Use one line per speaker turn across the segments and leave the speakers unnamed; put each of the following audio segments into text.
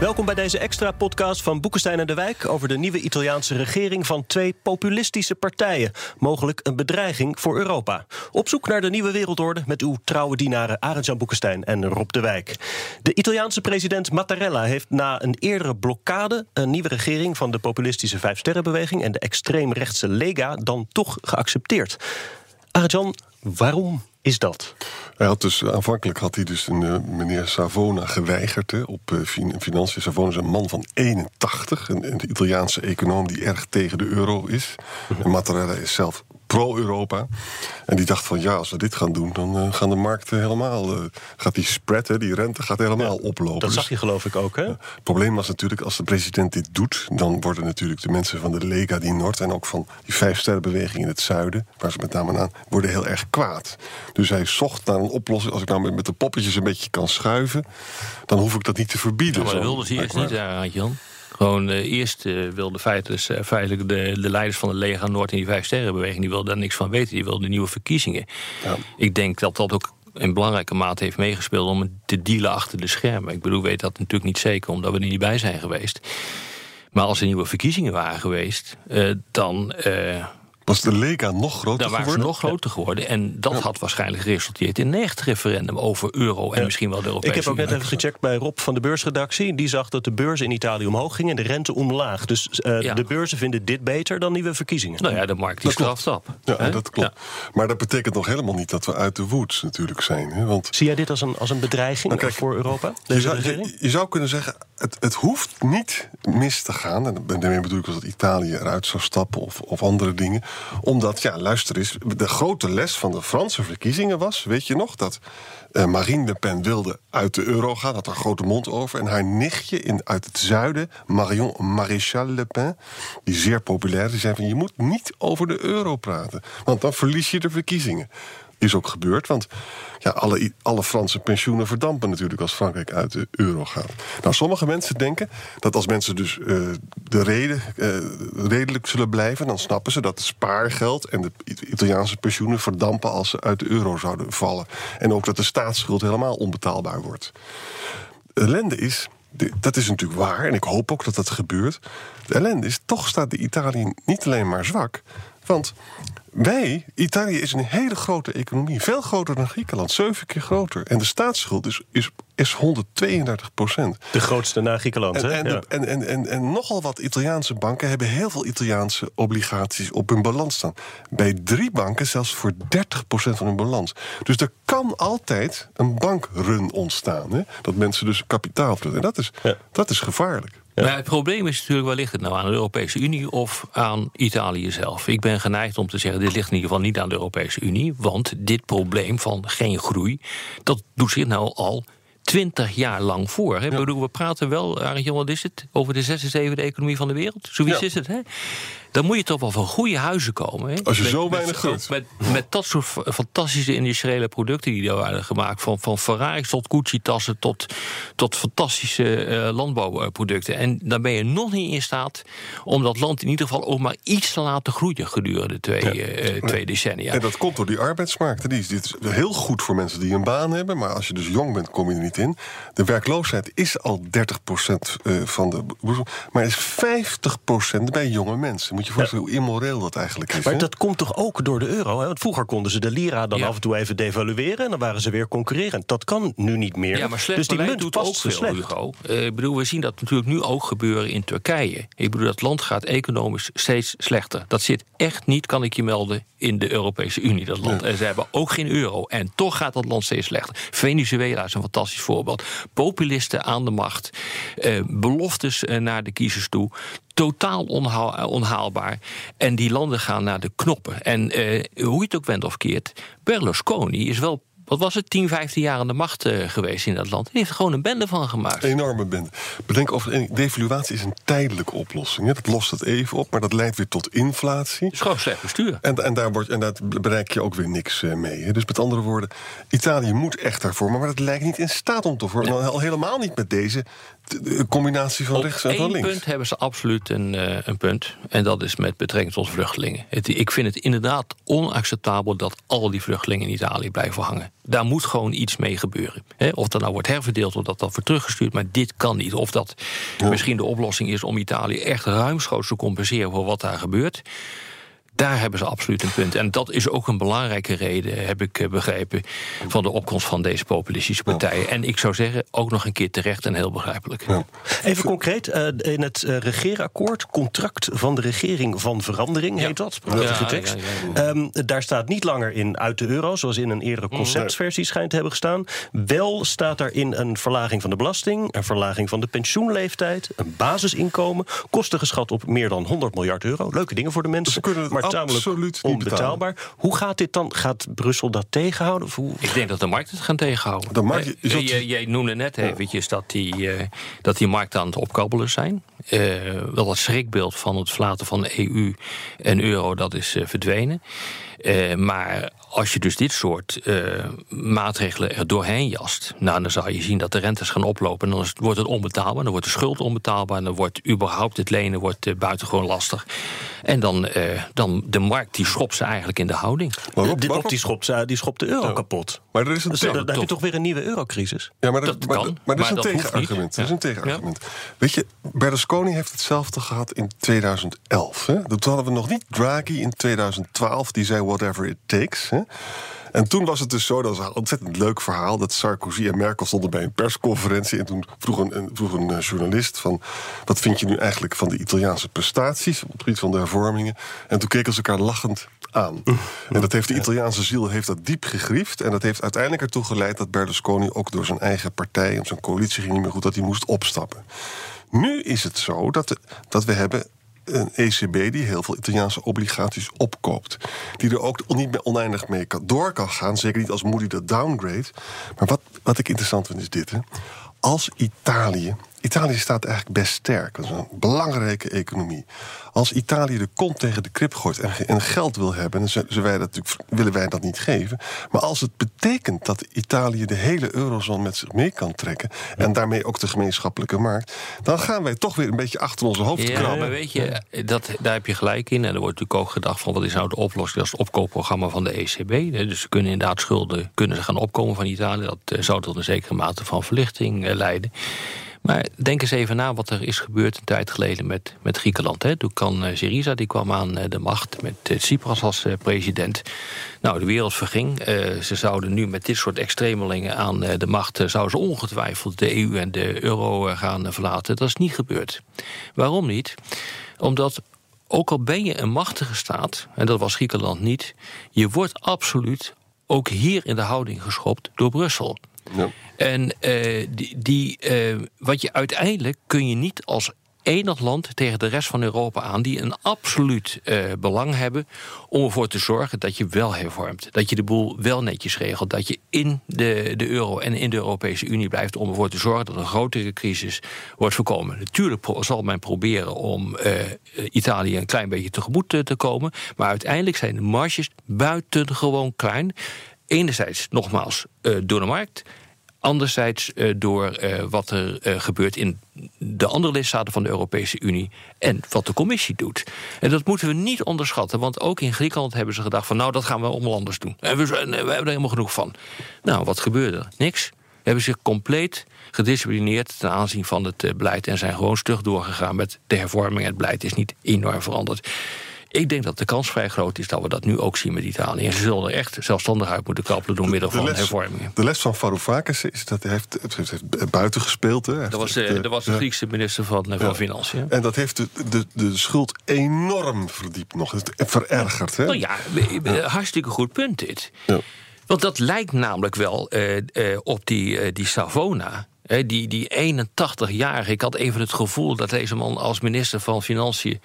Welkom bij deze extra podcast van Boekenstein en de Wijk over de nieuwe Italiaanse regering van twee populistische partijen. Mogelijk een bedreiging voor Europa. Op zoek naar de nieuwe wereldorde met uw trouwe dienaren Arend-Jan Boekenstein en Rob de Wijk. De Italiaanse president Mattarella heeft na een eerdere blokkade een nieuwe regering van de populistische Vijfsterrenbeweging en de extreemrechtse Lega dan toch geaccepteerd. Arend-Jan, waarom is dat?
Hij had dus, aanvankelijk had hij dus een, eh, meneer Savona geweigerd hè, op fin- financiën. Savona is een man van 81, een, een Italiaanse econoom die erg tegen de euro is. En Mattarella is zelf pro-Europa. En die dacht van ja, als we dit gaan doen, dan eh, gaan de markten helemaal... eh, gaat die spread, hè, die rente, gaat helemaal oplopen.
Dat
Dus-
zag je geloof ik ook, hè?
het probleem was natuurlijk, als de president dit doet... dan worden natuurlijk de mensen van de Lega di Nord... en ook van die vijfsterrenbeweging in het zuiden... waar ze met name aan, worden heel erg kwaad. Dus hij zocht naar een oplossing. Als ik nou met, met de poppetjes een beetje kan schuiven... dan hoef ik dat niet te verbieden.
maar dat
Zo-
wilden ze eerst niet, Jan. Gewoon eh, eerst eh, wilden feitelijk, eh, feitelijk de, de leiders van de Lega Noord en die Vijf Sterrenbeweging... die wilden daar niks van weten, die wilden nieuwe verkiezingen.
Ja.
Ik denk dat dat ook in belangrijke mate heeft meegespeeld... om te dealen achter de schermen. Ik bedoel, weet dat natuurlijk niet zeker, omdat we er niet bij zijn geweest. Maar als er nieuwe verkiezingen waren geweest, dan...
Was de Lega nog groter
dan waren ze
geworden?
nog groter geworden. En dat had waarschijnlijk geresulteerd in een echt referendum over euro en misschien wel de Europese
Ik heb ook net even gecheckt bij Rob van de beursredactie. Die zag dat de beurzen in Italië omhoog gingen en de rente omlaag. Dus eh,
Ja.
de beurzen vinden dit beter dan nieuwe verkiezingen.
Nou ja, de markt die straft op.
Ja, dat klopt. Maar dat betekent nog helemaal niet dat we uit de woods natuurlijk zijn. Hè? Want
Zie jij dit als een, als een bedreiging
Nou, kijk,
voor Europa?
Je
Deze
zou,
regering?
je, je zou kunnen zeggen, het, het hoeft niet mis te gaan. En daarmee bedoel ik dat Italië eruit zou stappen of, of andere dingen. Omdat, ja, luister eens, de grote les van de Franse verkiezingen was, weet je nog, dat eh, Marine Le Pen wilde uit de euro gaan, had haar grote mond over. En haar nichtje in, uit het zuiden, Marion Maréchal Le Pen, die zeer populair is, zei van je moet niet over de euro praten. Want dan verlies je de verkiezingen. Is ook gebeurd, want ja, alle, alle Franse pensioenen verdampen natuurlijk als Frankrijk uit de euro gaat. Nou, sommige mensen denken dat als mensen dus eh, de reden eh, redelijk zullen blijven, dan snappen ze dat het spaargeld en de It- Italiaanse pensioenen verdampen als ze uit de euro zouden vallen. En ook dat de staatsschuld helemaal onbetaalbaar wordt. De ellende is, dat is natuurlijk waar, en ik hoop ook dat dat gebeurt. De ellende is, toch staat de Italië niet alleen maar zwak. Want wij, Italië is een hele grote economie. Veel groter dan Griekenland, zeven keer groter. En de staatsschuld is, is, is 132 procent.
De grootste na Griekenland,
En,
hè?
en,
Ja.
en, en, en, en nogal wat Italiaanse banken hebben heel veel Italiaanse obligaties op hun balans staan. Bij drie banken zelfs voor 30% van hun balans. Dus er kan altijd een bankrun ontstaan. Hè? Dat mensen dus kapitaal vluchten. En dat is,
Ja.
dat is gevaarlijk.
Maar het probleem is natuurlijk, waar ligt het nou aan de Europese Unie of aan Italië zelf? Ik ben geneigd om te zeggen, dit ligt in ieder geval niet aan de Europese Unie. Want dit probleem van geen groei, dat doet zich nou al twintig jaar lang voor. Hè? Bedoel, we praten wel, Arjen, wat is het? Over de zesde, zevende economie van de wereld. Zoiets
Ja.
is het, hè? Dan moet je toch wel van goede huizen komen. Hè?
Als je
Met-
zo
met-
weinig groeit.
Met, met dat soort fa- fantastische industriële producten die daar waren gemaakt. Van, van Ferraris tot Gucci-tassen tot, tot fantastische eh, landbouwproducten. En dan ben je nog niet in staat om dat land in ieder geval ook maar iets te laten groeien gedurende twee, eh, eh, twee decennia.
En dat komt door die arbeidsmarkt. Die is, dit is heel goed voor mensen die een baan hebben. Maar als je dus jong bent, kom je er niet in. De werkloosheid is al 30% eh, van de. Maar is 50% bij jonge mensen. Moet je voorstellen hoe immoreel dat eigenlijk is.
Maar dat komt toch ook door de euro? Hè? Want vroeger konden ze de lira dan
Ja.
af en toe even devalueren... en dan waren ze weer concurrent. Dat kan nu niet meer.
Ja, maar slecht
dus die munt
doet
past
ook veel,
slecht.
Hugo. Eh, ik bedoel, we zien dat natuurlijk nu ook gebeuren in Turkije. Ik bedoel, dat land gaat economisch steeds slechter. Dat zit echt niet, kan ik je melden, in de Europese Unie, dat land. En ze hebben ook geen euro. En toch gaat dat land steeds slechter. Venezuela is een fantastisch voorbeeld. Populisten aan de macht. eh, beloftes eh, naar de kiezers toe. Totaal onhaal- eh, onhaalbaar. En die landen gaan naar de knoppen. En eh, hoe je het ook wendt of keert, Berlusconi is wel wat was het, 10, 15 jaar aan de macht eh, geweest in dat land. Die heeft er gewoon een bende van gemaakt.
Enorme bende. Bedenk over devaluatie is een tijdelijke oplossing. hè. Dat lost het even op, maar dat leidt weer tot inflatie.
Het is gewoon slecht bestuur.
En, en, daar wordt, en daar bereik je ook weer niks mee. Hè. Dus met andere woorden, Italië moet echt daarvoor, maar dat lijkt niet in staat om te vormen. Al helemaal niet met deze de combinatie van
Op
rechts en van
één
links.
punt hebben ze absoluut een, eh, een punt. En dat is met betrekking tot vluchtelingen. Het, ik vind het inderdaad onacceptabel dat al die vluchtelingen in Italië blijven hangen. Daar moet gewoon iets mee gebeuren. Of dat nou wordt herverdeeld of dat dat wordt teruggestuurd. Maar dit kan niet. Of dat misschien de oplossing is om Italië echt ruimschoots te compenseren voor wat daar gebeurt. Daar hebben ze absoluut een punt. En dat is ook een belangrijke reden, heb ik eh, begrepen, van de opkomst van deze populistische partijen. En ik zou zeggen, ook nog een keer terecht en heel begrijpelijk.
Even concreet, eh, in het eh, regeerakkoord, contract van de regering van verandering, heet dat. Prachtige
Ja,
tekst.
ja,
Ehm, daar staat niet langer in uit de euro, zoals in een eerdere conceptversie schijnt te hebben gestaan. Wel staat daarin een verlaging van de belasting, een verlaging van de pensioenleeftijd, een basisinkomen, kosten geschat op meer dan 100 miljard euro. Leuke dingen voor de mensen,
Ze kunnen het
maar
absoluut niet
onbetaalbaar. Hoe gaat dit dan? Gaat Brussel dat tegenhouden? Of hoe?
Ik denk dat de markt het gaan tegenhouden.
De markt-
Eh,
is dat-
je- Jij noemde net eventjes dat die, eh, dat die markten aan het opkabbelen zijn. Eh, wel dat schrikbeeld van het verlaten van de EU en euro, dat is eh, verdwenen. Eh, maar als je dus dit soort eh, maatregelen er doorheen jast... Nou, dan zal je zien dat de rentes gaan oplopen. En dan is- wordt het onbetaalbaar, dan wordt de schuld onbetaalbaar... en dan wordt überhaupt het lenen wordt, eh, buitengewoon lastig. En dan, eh, dan de markt, die schopt ze eigenlijk in de houding.
Maar Rob,
die schopt, die schopt de euro kapot.
Maar er is een
Dus dan, dan heb je toch weer een nieuwe eurocrisis.
Ja, maar,
Dat
maar,
kan,
maar er is
maar
een
dat
tegenargument. is een tegenargument. Weet je, Berlusconi heeft hetzelfde gehad in 2011. Hè? Toen hadden we nog niet Draghi in 2012, die zei whatever it takes. Hè? En toen was het dus zo, dat was een ontzettend leuk verhaal... dat Sarkozy en Merkel stonden bij een persconferentie... en toen vroeg een, een- vroeg een eh, journalist van... wat vind je nu eigenlijk van de Italiaanse prestaties... op het gebied van de hervormingen? En toen keken ze elkaar lachend aan. En dat heeft de Italiaanse ziel heeft dat diep gegriefd... en dat heeft uiteindelijk ertoe geleid dat Berlusconi... ook door zijn eigen partij en zijn coalitie ging niet meer goed... dat hij moest opstappen. Nu is het zo dat, dat we hebben een ECB die heel veel Italiaanse obligaties opkoopt. Die er ook niet meer oneindig mee kan, door kan gaan. Zeker niet als Moody dat downgrade. Maar wat, wat ik interessant vind is dit. Hè. Als Italië... Italië staat eigenlijk best sterk. Dat is een belangrijke economie. Als Italië de kont tegen de krip gooit en, ge- en geld wil hebben... dan wij dat, natuurlijk- willen wij dat niet geven. Maar als het betekent dat Italië de hele eurozone met zich mee kan trekken... en daarmee ook de gemeenschappelijke markt... dan gaan wij toch weer een beetje achter onze hoofd
Ja,
krabben.
maar weet je, dat, daar heb je gelijk in. En er wordt natuurlijk ook gedacht van wat is nou de oplossing? Dat is het opkoopprogramma van de ECB. Dus ze kunnen inderdaad schulden kunnen ze gaan opkomen van Italië. Dat eh, zou tot een zekere mate van verlichting eh, leiden. Maar denk eens even na wat er is gebeurd een tijd geleden met, met Griekenland. Hè. Toen eh, Syriza, die kwam aan eh, de macht met eh, Tsipras als president. Nou, de wereld verging. Ze zouden nu met dit soort extremelingen aan de macht... zouden ze ongetwijfeld de EU en de euro gaan verlaten. Dat is niet gebeurd. Waarom niet? Omdat ook al ben je een machtige staat, en dat was Griekenland niet... je wordt absoluut ook hier in de houding geschopt door Brussel.
Ja.
En eh, die, die, eh, wat je uiteindelijk kun je niet als enig land tegen de rest van Europa aan... die een absoluut eh, belang hebben om ervoor te zorgen dat je wel hervormt. Dat je de boel wel netjes regelt. Dat je in de, de euro en in de Europese Unie blijft... om ervoor te zorgen dat een grotere crisis wordt voorkomen. Natuurlijk zal men proberen om Italië een klein beetje tegemoet te, te komen... maar uiteindelijk zijn de marges buitengewoon klein... Enerzijds, nogmaals, eh, door de markt. Anderzijds eh, door eh, wat er gebeurt in de andere lidstaten van de Europese Unie en wat de commissie doet. En dat moeten we niet onderschatten, want ook in Griekenland hebben ze gedacht van nou dat gaan we allemaal anders doen. En we, we hebben er helemaal genoeg van. Nou, wat gebeurde er? Niks. Hebben zich compleet gedisciplineerd ten aanzien van het beleid en zijn gewoon stug doorgegaan met de hervorming. Het beleid is niet enorm veranderd. Ik denk dat de kans vrij groot is dat we dat nu ook zien met Italië. En ze zullen er echt zelfstandig uit moeten kappelen door middel van hervormingen.
de les van Varoufakis is dat hij heeft, heeft, heeft buiten gespeeld. Hè.
Dat was,
heeft,
eh,
eh,
dat was de. Griekse minister van, eh, van. Financiën.
En dat heeft de, de, de schuld enorm verdiept nog. Het verergerd. Hè?
Nou ja, hartstikke goed punt dit.
Ja.
Want dat lijkt namelijk wel op die, die Savona. Die, die 81-jarige, ik had even het gevoel dat deze man als minister van Financiën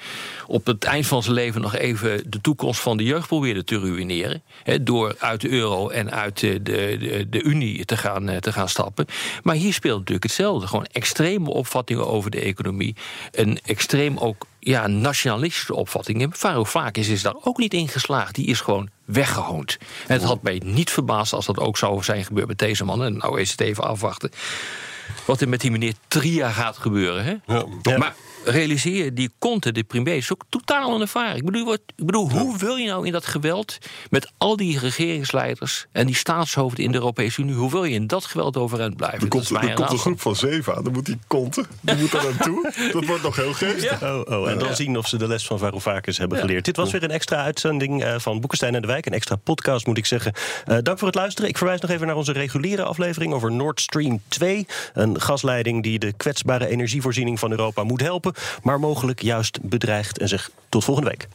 op het eind van zijn leven nog even de toekomst van de jeugd probeerde te ruïneren. Door uit de euro en uit de, de, de, de Unie te gaan, eh, te gaan stappen. Maar hier speelt natuurlijk hetzelfde. Gewoon extreme opvattingen over de economie. Een extreem ook ja, nationalistische opvattingen. Varoufakis is daar ook niet in geslaagd. Die is gewoon weggehoond. En het had mij niet verbaasd als dat ook zou zijn gebeurd met deze man. En nou is het even afwachten wat er met die meneer Tria gaat gebeuren. Hè?
Ja.
Maar realiseer je, die Conte, de premier, is ook totaal onervaren. Ik bedoel, wat, ik bedoel hoe wil je nou in dat geweld... met al die regeringsleiders en die staatshoofden in de Europese Unie... hoe wil je in dat geweld overeind blijven?
Er
Dat
komt, er
een
komt een
raadsel.
groep van zeven aan. Dan moet die konten. Die moet daar naartoe. Dat wordt nog heel geestig.
Oh, oh, en dan zien of ze de les van Varoufakis hebben geleerd. Dit was weer een extra uitzending eh, van Boekenstein en de Wijk. Een extra podcast, moet ik zeggen. Eh, dank voor het luisteren. Ik verwijs nog even naar onze reguliere aflevering over Nord Stream 2. Een gasleiding die de kwetsbare energievoorziening van Europa moet helpen... maar mogelijk juist bedreigt. En zeg tot volgende week.